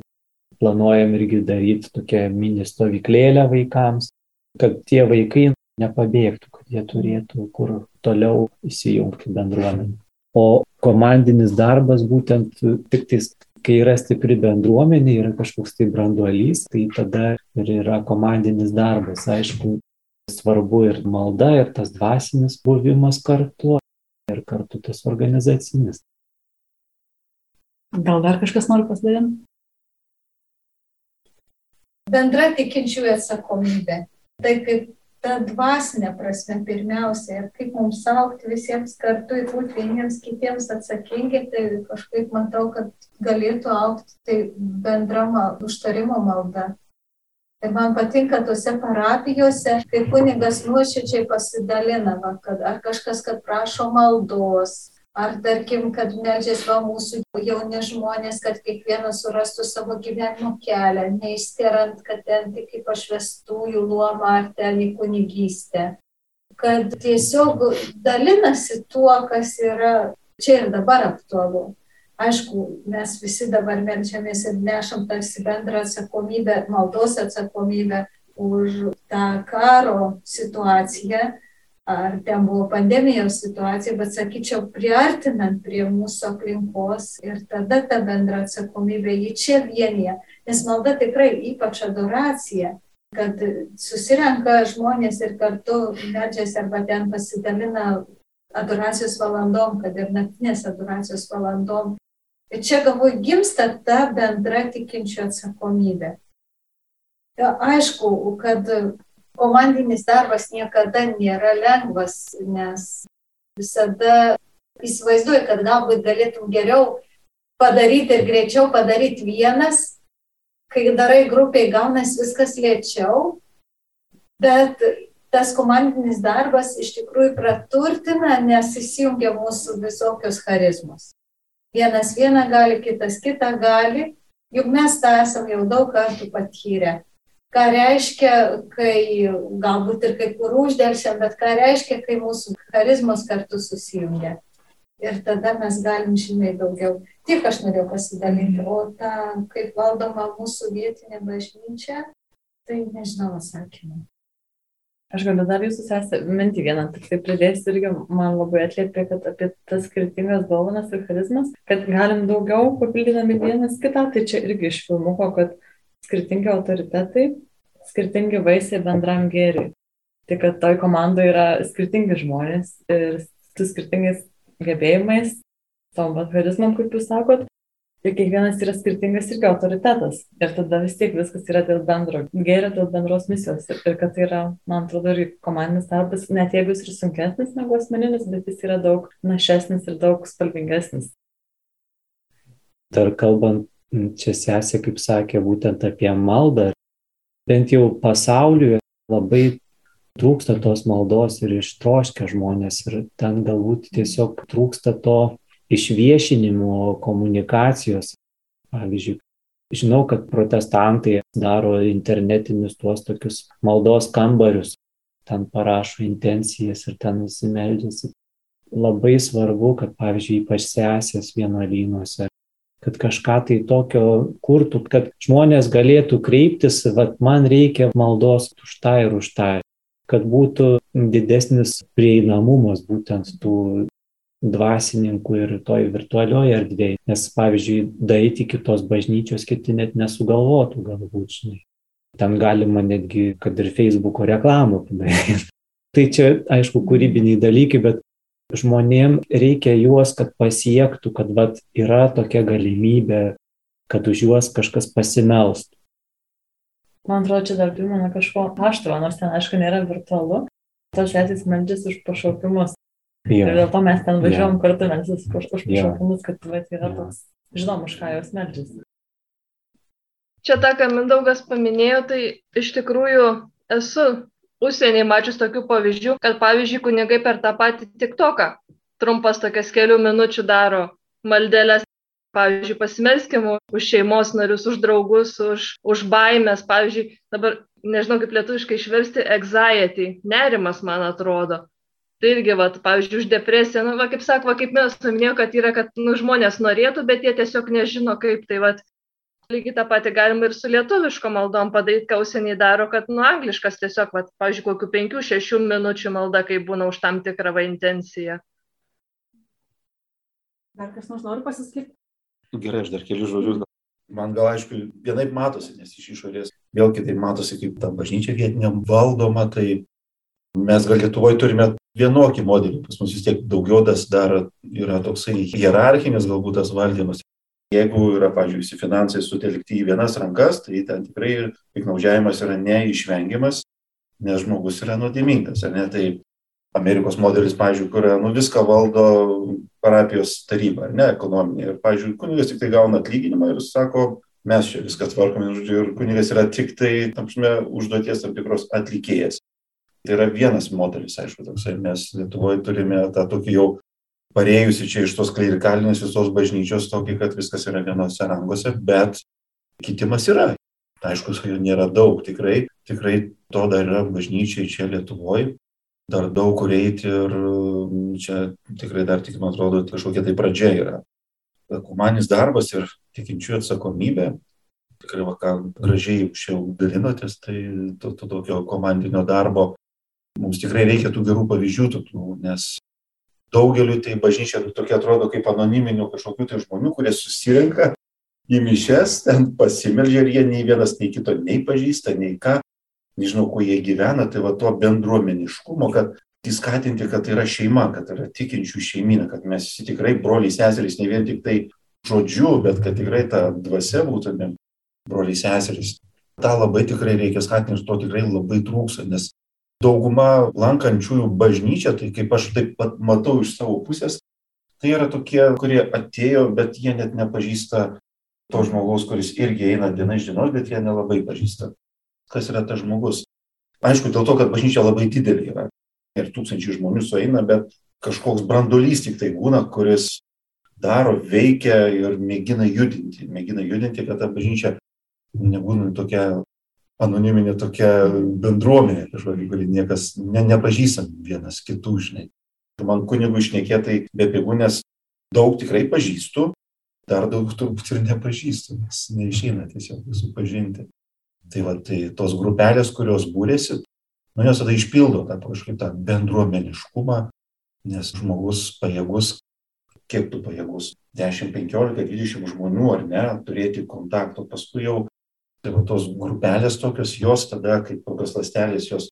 planuojam irgi daryti tokią mini stovyklėlę vaikams, kad tie vaikai nepabėgtų, kad jie turėtų kur toliau įsijungti bendruomenę. O komandinis darbas būtent tik tais, kai yra stipri bendruomenė, yra kažkoks tai branduolys, tai tada ir yra komandinis darbas. Aišku, svarbu ir malda, ir tas dvasinis buvimas kartu, ir kartu tas organizacinis. Gal dar kažkas nori pasidalinti? Bendra tikinčiųjų atsakomybė. Tai kaip ta dvasinė prasme pirmiausia ir kaip mums aukti visiems kartu ir būti vieniems kitiems atsakingi, tai kažkaip matau, kad galėtų aukti tai bendra mal, užtarimo malda. Ir man patinka tose parapijose, kai kunigas nuoširdžiai pasidalina, kad ar kažkas, kad prašo maldos, Ar tarkim, kad melžiasi va mūsų jauni žmonės, kad kiekvienas surastų savo gyvenimo kelią, neįsterant, kad ten tik kaip pašvestųjų luomą ar ten į kunigystę. Kad tiesiog dalinasi tuo, kas yra čia ir dabar aktualu. Aišku, mes visi dabar melžiamės ir nešam tarsi bendrą atsakomybę, maldos atsakomybę už tą karo situaciją, ar ten buvo pandemijos situacija, bet sakyčiau, priartinant prie mūsų aplinkos ir tada ta bendra atsakomybė jį čia vienyje, nes malda tikrai ypač adoracija, kad susirenka žmonės ir kartu medžiasi arba ten pasidalina adoracijos valandom, kad ir naktinės adoracijos valandom. Ir čia galvoju, gimsta ta bendra tikinčių atsakomybė. Ja, aišku, kad komandinis darbas niekada nėra lengvas, nes visada įsivaizduoju, kad galbūt galėtum geriau padaryti ir greičiau padaryti vienas, kai darai grupiai, gaunasi viskas lėčiau, bet tas komandinis darbas iš tikrųjų praturtina, nes įsijungia mūsų visokios charizmos. Vienas vieną gali, kitas kitą gali, juk mes tą esam jau daug kartų patyrę. Ką reiškia, kai galbūt ir kai kur uždėlsiam, bet ką reiškia, kai mūsų charizmos kartu susijungia. Ir tada mes galim žymiai daugiau. Tik aš norėjau pasidalinti, o ta, kaip valdoma mūsų vietinė bažnyčia, tai nežinau atsakymą. Aš galiu dar jūsų sesę mintį vieną, tik tai pridėsiu irgi, man labai atliepia, kad apie tas skirtingas dovanas ir charizmas, kad galim daugiau papildydami vienas kitą, tai čia irgi iš filmuko, kad skirtingi autoritetai, skirtingi vaisiai bendram gėriui. Tai kad toj komandoje yra skirtingi žmonės ir su skirtingais gebėjimais, tom charizmam, kaip jūs sakot, ir kiekvienas yra skirtingas irgi autoritetas. Ir tada vis tiek viskas yra dėl bendro gėrio, dėl bendros misijos. Ir, ir kad tai yra, man atrodo, ir komandinis darbas, net jeigu jis ir sunkesnis negu asmeninis, bet jis yra daug našesnis ir daug spalvingesnis. Dar kalbant, čia sesė, kaip sakė, būtent apie maldą, bent jau pasauliuje labai trūksta tos maldos ir ištroškia žmonės ir ten galbūt tiesiog trūksta to išviešinimo komunikacijos. Pavyzdžiui, žinau, kad protestantai daro internetinius tuos tokius maldos kambarius, ten parašo intencijas ir ten visi meldžiasi. Labai svarbu, kad, pavyzdžiui, ypač sesės vienuolynuose, kad kažką tai tokio kurtų, kad žmonės galėtų kreiptis, vad man reikia maldos už tą ir už tą, kad būtų didesnis prieinamumas būtent tų dvasininkų ir toj virtualioje erdvėje. Nes, pavyzdžiui, daiti kitos bažnyčios kiti net nesugalvotų galbūt, žinai. Ten galima netgi, kad ir Facebook'o reklamą padaryti. tai čia, aišku, kūrybiniai dalykai, bet žmonėm reikia juos, kad pasiektų, kad vat, yra tokia galimybė, kad už juos kažkas pasimelstų. Man atrodo, čia dar primena kažko aštro, nors ten, aišku, nėra virtualu. Tos šesis meldžiasi už pašaukimus. Jo. Ir dėl to mes ten važiuojam Jo. kartu, nes jis už, už Jo. pašaukimus, kad vat, yra Jo. toks, žinom, už ką jos meldžiasi. Čia tą, ką Mindaugas paminėjo, tai iš tikrųjų esu užsieniai mačius tokių pavyzdžių, kad pavyzdžiui kunigai per tą patį TikToką trumpas tokias kelių minučių daro maldelės, pavyzdžiui, pasimelskim už šeimos narius, už draugus, už, už baimės, pavyzdžiui, dabar nežinau kaip lietuviškai išversti, anxiety, nerimas, man atrodo. Tai irgi, va, pavyzdžiui, už depresiją, nu, va, kaip sako, va, kaip mes minėjome, kad yra, kad nu, žmonės norėtų, bet jie tiesiog nežino, kaip. Tai, va, lygiai tą patį galima ir su lietuviško maldom padaryti, ką užsieniai daro, kad, nu, angliškas tiesiog, va, pavyzdžiui, kokių penkių, šešių minučių malda, kai būna už tam tikrą va intenciją. Dar kas nors nori pasiskirti? Nu, Gerai, aš dar kelius žodžius. gal- Man gal aišku, vienaip matosi, nes iš išorės vėl kitaip matosi, kaip ta bažnyčia vietiniam valdoma, tai mes gal Lietuvoje turime vienokį modelį, pas mus vis tiek daugiau tas dar yra toksai hierarchinis galbūt tas valdymas. Jeigu yra, pavyzdžiui, visi finansai sutelkti į vienas rankas, tai ten tikrai piknaudžiavimas yra neišvengiamas, nes žmogus yra nuodėmingas, ar ne? Tai Amerikos modelis, pavyzdžiui, kur nu, viską valdo parapijos taryba, ar ne, ekonominė. Ir, pavyzdžiui, kunigas tik tai gauna atlyginimą ir sako, mes čia viską tvarkome, žodžiu, ir kunigas yra tik tai, tam prasme, užduoties tam tikros atlikėjas. Tai yra vienas modelis, aišku, toksai. Mes Lietuvoje turime tą tokį jau parėjusi čia iš tos klerikalinės visos bažnyčios tokį, kad viskas yra vienose rankose, bet kitimas yra. Aišku, jo nėra daug, tikrai, tikrai to dar yra bažnyčiai čia Lietuvoje dar daug kur eiti ir mm, čia tikrai dar tik, man atrodo, kažkokia tai pradžia yra. Komandinis darbas ir tikinčių atsakomybė, tikrai, va, ką gražiai jau dalinotės, tai to, to tokio komandinio darbo mums tikrai reikia tų gerų pavyzdžių, tokių, nes daugeliu tai bažnyčia tokia atrodo kaip anoniminių kažkokių tai žmonių, kurie susirenka į mišes, ten pasimeldžia ir jie nei vienas, nei kito nei pažįsta, nei ką nežinau, kuo jie gyvena, tai va to bendruomeniškumo, kad įskatinti, kad tai yra šeima, kad tai yra tikinčių šeimina, kad mes visi tikrai broliai seserys, ne vien tik tai žodžiu, bet kad tikrai ta dvasia būtume broliai seserys. Ta labai tikrai reikia skatinti ir to tikrai labai trūksta, nes dauguma lankančiųjų bažnyčią, tai kaip aš taip pat matau iš savo pusės, tai yra tokie, kurie atėjo, bet jie net nepažįsta to žmogaus, kuris irgi eina diena iš dienos, bet jie nelabai pažįsta kas yra tas žmogus. Aišku, dėl to, kad bažnyčia labai didelė yra ir tūkstančiai žmonių sueina, bet kažkoks brandolys tik tai būna, kuris daro, veikia ir mėgina judinti. Mėgina judinti, kad ta bažnyčia nebūna tokia anoniminė tokia bendruomenė kažkokia, kuri niekas ne, nepažįstam vienas kitų, žinai. Man kunigų išnekėtai be pigų, nes daug tikrai pažįstu, dar daug turbūt ir nepažįstu, nes neišeina tiesiog visų pažinti. Tai va, tai tos grupelės, kurios būrėsi, nu jos tada išpildo tą kažkaip tą bendruomeniškumą, nes žmogus pajėgus, kiek tu pajėgus, 10, 15, 20 žmonių ar ne, turėti kontakto, paskui jau tai va, tos grupelės tokios, jos tada, kaip kokios lastelės, jos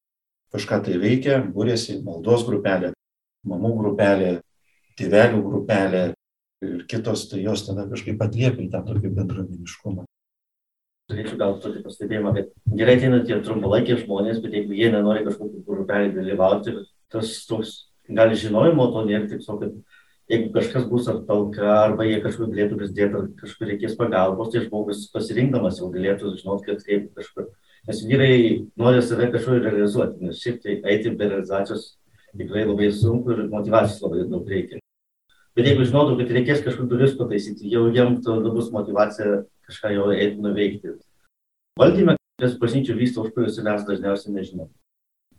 kažką tai veikia, būrėsi maldos grupelė, mamų grupelė, tėvelių grupelė, ir kitos, tai jos tada kažkaip atliepia į tą tokį bendruomeniškumą. Turėčiau gal tokį pastebėjimą, kad gerai ateina tie trumpalaikiai žmonės, bet jeigu jie nenori kažkokį grupelį dalyvauti, tas toks gali žinojimo to nėra, taip sakant, jeigu kažkas bus ar talka, arba jie kažkur galėtų prisidėti, ar kažkur reikės pagalbos, tai žmogus pasirinkdamas jau galėtų žinoti, kad kaip kažkur. Nes vyrai nori save kažkur realizuoti, nes šiaip tai eiti be realizacijos tikrai labai sunku ir motivacijos labai daug reikia. Bet jeigu žinotų, kad reikės kažkur duris pataisyti, jau jam tada bus motivacija kažką jau eiti nuveikti. Valdyme, kas bažnyčių vyksta, už kuriuos mes dažniausiai nežinom.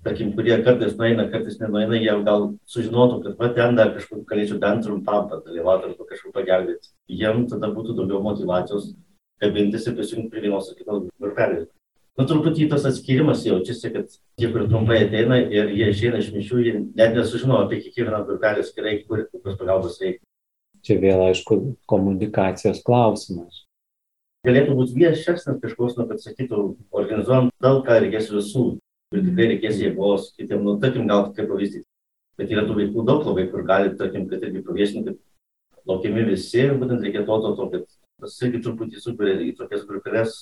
Tarkim, kurie kartais nueina, kartais nenueina, jie gal sužinotų, kad va ten dar kažkur galėčiau bent trumpam dalyvauti arba kažkur pagelbėti. Jiem tada būtų daugiau motivacijos kabintis ir prisijungti prie vienos ar kitos grupelės. Nu, truputį tas atskirimas jaučiasi, kad tie, kur trumpai ateina ir jie išeina iš mišių, jie net nesužino apie kiekvieną grupelę skirai, kur kokios pagalbos reikia. Čia vėl, aišku, komunikacijos klausimas. Galėtų būti viešesnis kažkoks, nu, kad sakytų, organizuojam talką, reikės visų. Ir tikrai reikės jėgos, kitiem, nu, tarkim, gal kaip pavyzdys. Bet yra tų vaikų daug labai, kur gali, tarkim, kad irgi paviešinti, kad laukiami visi, būtent reikia to, to, to, kad tas irgi truputį sukuria į tokias grupelės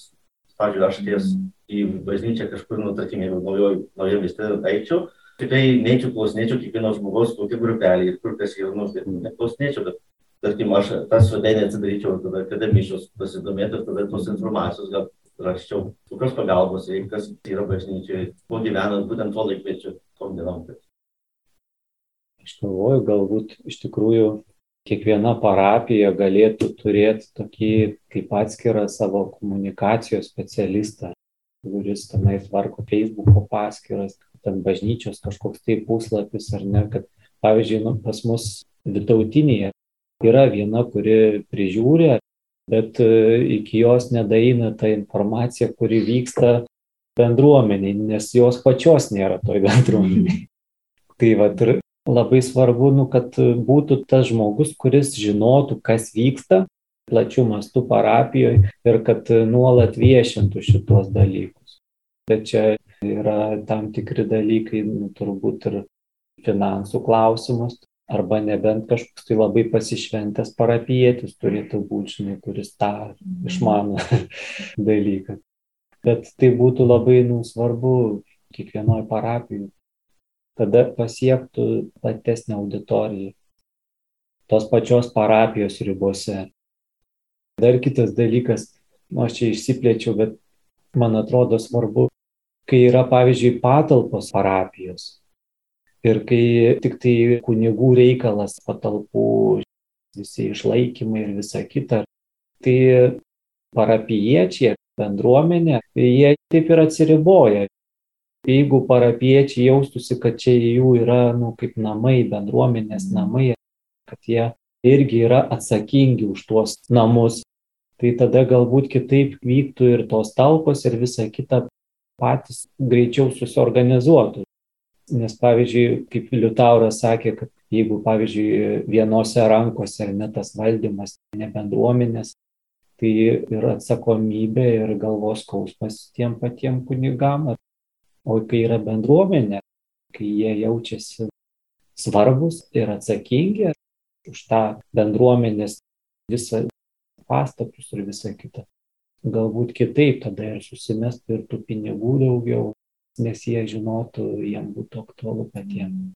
pavyzdžiui, aš ties į bažnyčią kažkur, nu, tarkim, jeigu naujoje mieste eičiau, tikrai neįčiau klausinėčiau kiekvieno žmogaus, kokia grupelė ir kur kas yra, nu, tai neklausinėčiau, bet, tarkim, aš tą svetainę atsidaryčiau, tada kada mišios pasidomėti ir tada tos informacijos gal raščiau, kokios pagalbos reikia, kas yra bažnyčioje, kuo gyvenant būtent tuo laikmečiu, tom dienom. Aš galvoju, galbūt iš tikrųjų kiekviena parapija galėtų turėti tokį kaip atskirą savo komunikacijos specialistą, kuris tenai tvarko Facebook'o paskyras, ten bažnyčios kažkoks tai puslapis ar ne, kad pavyzdžiui, nu, pas mus vitautinėje yra viena, kuri prižiūri, bet e, iki jos nedaina ta informacija, kuri vyksta bendruomeniai, nes jos pačios nėra toj bendruomeniai. Tai va, ir labai svarbu, nu, kad būtų tas žmogus, kuris žinotų, kas vyksta plačių mastų parapijoje ir kad nuolat viešintų šitos dalykus. Bet čia yra tam tikri dalykai, nu, turbūt ir finansų klausimus, arba nebent kažkoks tai labai pasišventęs parapietis turėtų būti, žinai, kuris tą išmano dalyką. Bet tai būtų labai nu, svarbu kiekvienoje parapijoje tada pasiektų platesnę auditoriją tos pačios parapijos ribose. Dar kitas dalykas, nu aš čia išsiplėčiau, bet man atrodo svarbu, kai yra pavyzdžiui patalpos parapijos ir kai tik tai kunigų reikalas patalpų, visi išlaikymai ir visa kita, tai parapiečiai, bendruomenė, jie taip ir atsiriboja jeigu parapiečiai jaustųsi, kad čia jų yra, nu, kaip namai, bendruomenės namai, kad jie irgi yra atsakingi už tuos namus, tai tada galbūt kitaip vyktų ir tos talpos ir visa kita patys greičiau susiorganizuotų. Nes pavyzdžiui, kaip Liutauras sakė, kad jeigu, pavyzdžiui, vienose rankose net tas valdymas, ne bendruomenės, tai ir atsakomybė ir galvos skausmas tiem patiem kunigam, O kai yra bendruomenė, kai jie jaučiasi svarbus ir atsakingi už tą bendruomenės visą pastatus ir visą kitą. Galbūt kitaip tada ir susimestų ir tų pinigų daugiau, nes jie žinotų, jiem būtų aktualu patiems.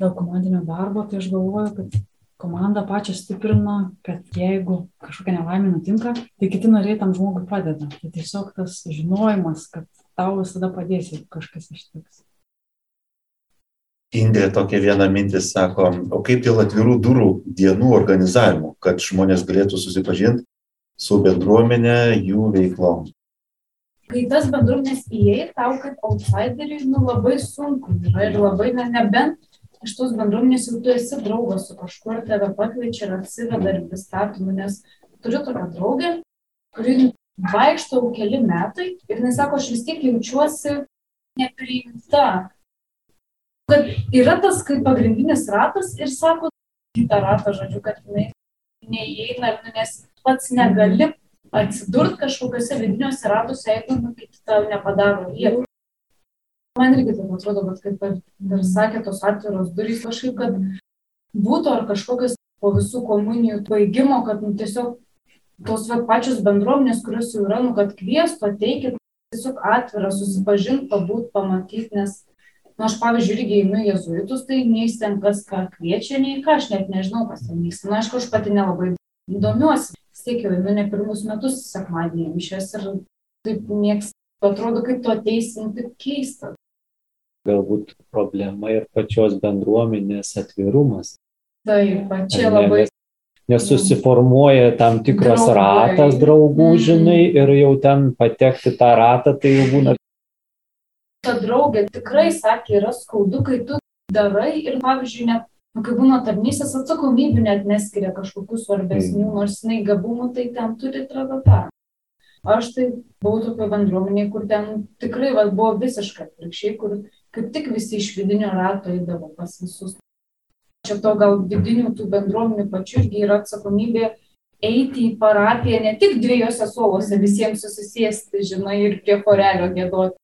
Dėl komandinio darbo, tai aš galvoju, kad komanda pačią stiprina, kad jeigu kažkokia nelaimė nutinka, tai kiti nariai tam žmogui padeda. Tai tiesiog tas žinojimas, kad tau visada padės, jeigu kažkas ištiks. Indė tokia viena mintis sako, o kaip dėl atvirų durų dienų organizavimo, kad žmonės galėtų susipažinti su bendruomenė, jų veiklom. Kai tas bendruomenės įėjai, tau kaip outsideriui, nu labai sunku yra ir labai, ne, nebent iš tos bendruomenės jau tu esi draugas su kažkuo ir tave pakviečia ir atsiveda ir pristato, nu, nes turiu tokią draugę, kuri vaikštau keli metai ir jis sako, aš vis tiek jaučiuosi nepriimta. Kad yra tas kaip pagrindinis ratas ir sako kitą ratą, žodžiu, kad jinai neįeina, nu, nes pats negali atsidurt kažkokiuose vidiniuose ratuose, jeigu nu, kiti tau nepadaro vietų. Man irgi taip atrodo, kad kaip ir sakė, tos atviros durys kažkaip, kad būtų ar kažkokios po visų komunijų baigimo, kad nu, tiesiog tos va, pačios bendruomenės, kurios jau yra, nu, kad kviestų, ateikit, tiesiog atvira, susipažinti, pabūt, pamatyti, nes nu aš pavyzdžiui irgi einu į jėzuitus, tai nei ten kas ką kviečia, nei ką, aš net nežinau, kas ten vyksta. Na, aišku, aš pati nelabai domiuosi. Tiek jau ne pirmus metus sekmadienį mišęs ir taip nieks, atrodo, kaip tu ateisi, nu, taip keista. Galbūt problema ir pačios bendruomenės atvirumas. Taip, čia labai Nes susiformuoja tam tikras Draugai. ratas draugų, Mhm. žinai, ir jau ten patekti tą ratą, tai jau būna ta draugė tikrai sakė, yra skaudu, kai tu darai ir, pavyzdžiui, net, nu, kai būna tarnysės atsakomybių net neskiria kažkokių svarbesnių, mm. nors jinai gabumų, tai ten turi travatą. Aš tai buvau tokio bendruomenėje, kur ten tikrai va, buvo visiškai atvirkščiai, kur kaip tik visi iš vidinio rato įdavo pas visus. Čia to gal vidinių tų bendruomenių pačių irgi yra atsakomybė eiti į parapiją ne tik dviejose suolose visiems susisėsti, žinai, ir prie korelio gėdoti.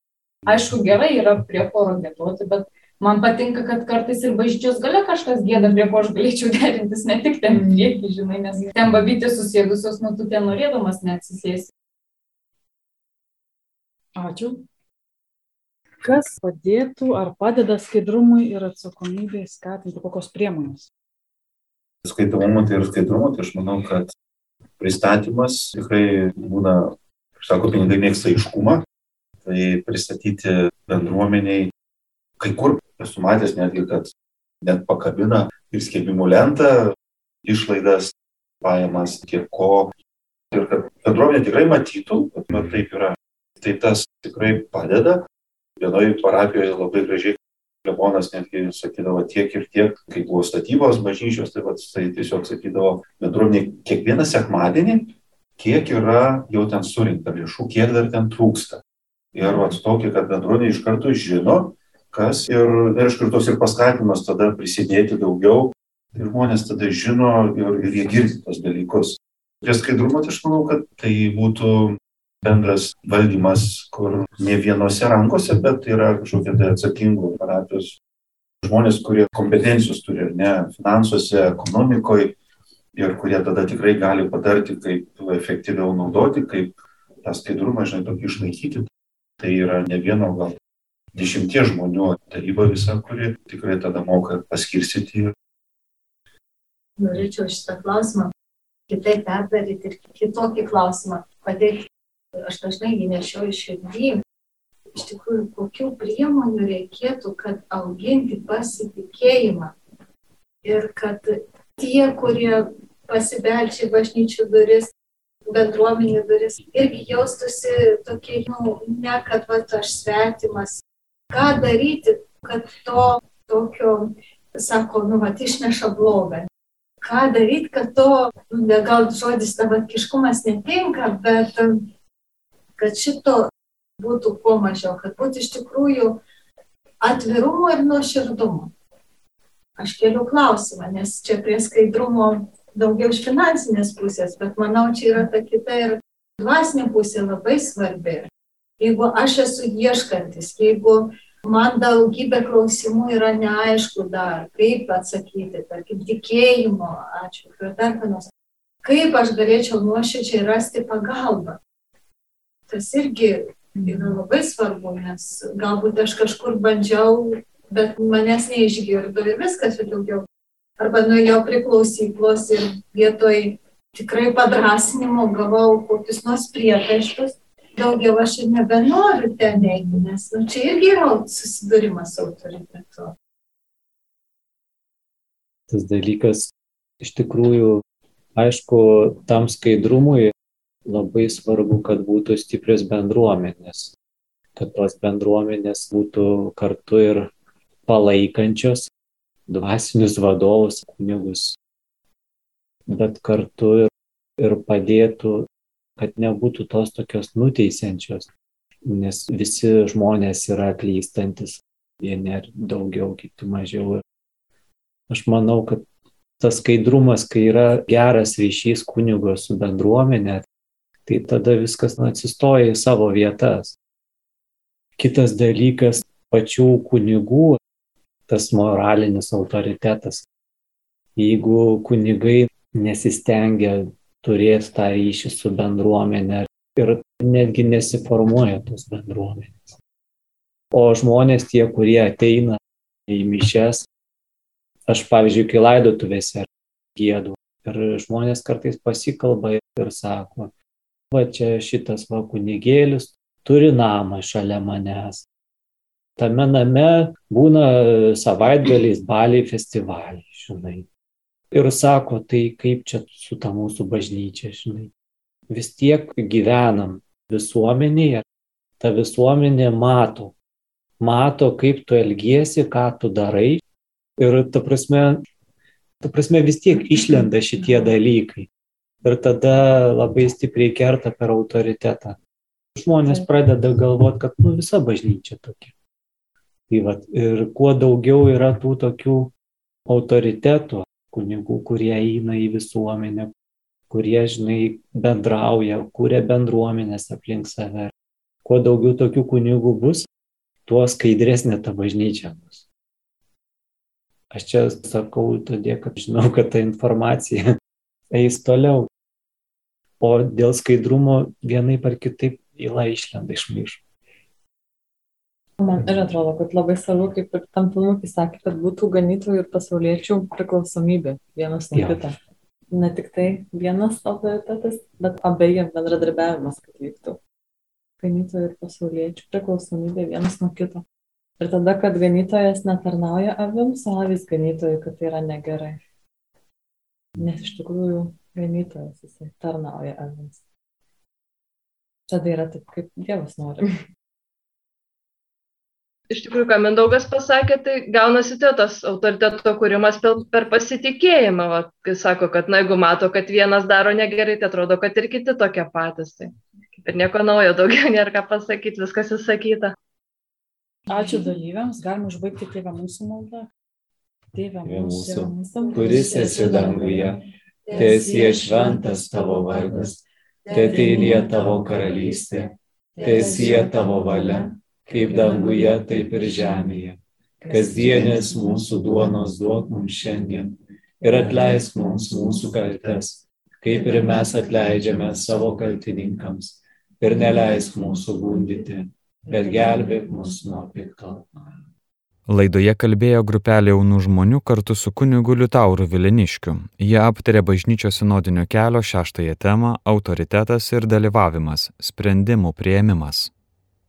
Aišku, gerai yra prie choro gėdoti, bet man patinka, kad kartais ir bažnyčios gale kažkas gėda, prie ko aš galėčiau derintis, ne tik ten prieki, žinai, nes ten babytės susėdusios, nu tu ten norėdamas neatsisėsi. Ačiū. Kas padėtų ar padeda skaidrumui ir atsakomybei skatinti kokios priemonės? Skaitomumo tai ir skaidrumo, tai aš manau, kad pristatymas tikrai būna, kaip sako, pinigai mėgsta aiškumą, tai pristatyti bendruomeniai, kai kur esu matęs netgi, kad net pakabina ir skelbimų lentą, išlaidas, pajamas, kiek ko. Ir kad bendruomenė tikrai matytų, kad taip yra. Tai tas tikrai padeda. Vienoje parapijoje labai gražiai klebonas netgi sakydavo tiek ir tiek, kai buvo statybos bažnyčios, tai, vat, tai tiesiog sakydavo bendruomeniai kiekvieną sekmadienį, kiek yra jau ten surinkta lėšų, kiek dar ten trūksta. Ir vat tokį, kad bendruomenė iš karto žino, kas ir, ir iš kartos ir paskatinimas tada prisidėti daugiau. Ir žmonės tada žino ir, ir jie girdi tos dalykus. Prie skaidrumo, tai aš manau, kad tai būtų bendras valdymas, kur ne vienose rankose, bet tai yra kažkokie tai atsakingų parapijos žmonės, kurie kompetencijos turi, ne finansuose, ekonomikoje ir kurie tada tikrai gali patarti, kaip efektyviau naudoti, kaip tą skaidrumą, žinai, tokį išlaikyti. Tai yra ne vieno, gal dešimties žmonių taryba visa, kuri tikrai tada moka paskirstyti. Norėčiau šitą klausimą kitaip perdaryti ir kitokį klausimą padėti. Aš dažnai jį nešioju širdį. Iš tikrųjų, kokių priemonių reikėtų, kad auginti pasitikėjimą ir kad tie, kurie pasibelčia bažnyčių duris, bendruomenių duris, irgi jaustųsi tokie, nu, ne kad va, aš svetimas. Ką daryti, kad to tokio, sako, nu, va, išneša blogą. Ką daryti, kad to, nu, gal žodis tavatkiškumas netinka, bet kad šito būtų kuo mažiau, kad būtų iš tikrųjų atvirumo ir nuoširdumo. Aš keliu klausimą, nes čia prie skaidrumo daugiau iš finansinės pusės, bet manau, čia yra ta kita ir dvasinė pusė labai svarbi. Jeigu aš esu ieškantis, jeigu man daugybė klausimų yra neaišku dar, kaip atsakyti, tarkim, tikėjimo, ačiū, ir dar panos, kaip aš galėčiau nuoširdžiai rasti pagalbą. Tas irgi yra labai svarbu, nes galbūt aš kažkur bandžiau, bet manęs neišgirdo ir viskas ir daugiau. Arba nuėjau prie klausyklos ir vietoj tikrai padrasinimo gavau kokius nors priekaištus daugiau aš ir nebenoriu ten eiti, nes nu, čia irgi yra susidūrimas su autoritetu. Tas dalykas iš tikrųjų, aišku, tam skaidrumui labai svarbu, kad būtų stiprios bendruomenės, kad tos bendruomenės būtų kartu ir palaikančios dvasinius vadovus, kunigus, bet kartu ir, ir padėtų, kad nebūtų tos tokios nuteisiančios, nes visi žmonės yra klystantis, vieni ar daugiau, kiti mažiau. Aš manau, kad tas skaidrumas, kai yra geras ryšys kunigo su bendruomenė, tai tada viskas nu, atsistoja į savo vietas. Kitas dalykas - pačių kunigų tas moralinis autoritetas. Jeigu kunigai nesistengia turėti tą ryšį su bendruomenė ir netgi nesiformuoja tos bendruomenės. O žmonės tie, kurie ateina į mišes, aš pavyzdžiui, kai laidotuvėse gėdu ir žmonės kartais pasikalba ir sako, va čia šitas va kunigėlis turi namą šalia manęs. Tame name būna savaitgaliais baliai festivaliai, žinai ir sako, tai kaip čia su ta mūsų bažnyčia, žinai. Vis tiek gyvenam visuomenėje, ta visuomenė mato, mato, kaip tu elgiesi, ką tu darai ir ta prasme, ta prasme vis tiek išlenda šitie dalykai. Ir tada labai stipriai kerta per autoritetą. Žmonės pradeda galvoti, kad nu, visa bažnyčia tokia. Tai vat, ir kuo daugiau yra tų tokių autoritetų, kunigų, kurie eina į visuomenę, kurie, žinai, bendrauja, kūrė bendruomenės aplink save. Kuo daugiau tokių kunigų bus, tuo skaidresnė ta bažnyčia bus. Aš čia sakau todėl, kad žinau, kad ta informacija eis toliau. O dėl skaidrumo vienai par kitaip įla išlenda iš maišo. Man ir atrodo, kad labai svarbu, kaip ir tam filmui sakė, kad būtų ganytojų ir pasauliečių priklausomybė vienas nuo kito. Ne tik tai vienas autoritetas, bet abejem bendradarbiavimas, kad vyktų. Ganytojų ir pasauliečių priklausomybė vienas nuo kito. Ir tada, kad ganytojas netarnauja avims, o avis ganytojui, kad tai yra negerai. Nes iš tikrųjų ganytojas jisai tarnauja avims. Tada yra taip, kaip Dievas nori iš tikrųjų, ką Mindaugas pasakė, tai gaunasi tai tas autoriteto kūrimas per, per pasitikėjimą. Va, kai sako, kad na, jeigu mato, kad vienas daro negerai, tai atrodo, kad ir kiti tokie patys. Tai ir nieko naujo, daugiau nėra ką pasakyti, viskas įsakyta. Ačiū dalyviams, galime užbaigti tėvę mūsų maldą. Tėvę mūsų, mūsų, kuris esi danguje, tiesie šventas tavo vardas, tėtėlė tavo karalystė, tiesie tavo valia kaip danguje, taip ir žemėje. Kasdienės mūsų duonos duok mums šiandien ir atleisk mums mūsų kaltes, kaip ir mes atleidžiame savo kaltininkams. Ir neleisk mūsų gundyti, bet gelbėk mus nuo pikto. Laidoje kalbėjo grupelė jaunų žmonių kartu su kunigu Liutauru Vileniškiu. Jie aptarė bažnyčios sinodinio kelio šeštąją temą - autoritetas ir dalyvavimas - sprendimų prieimimas.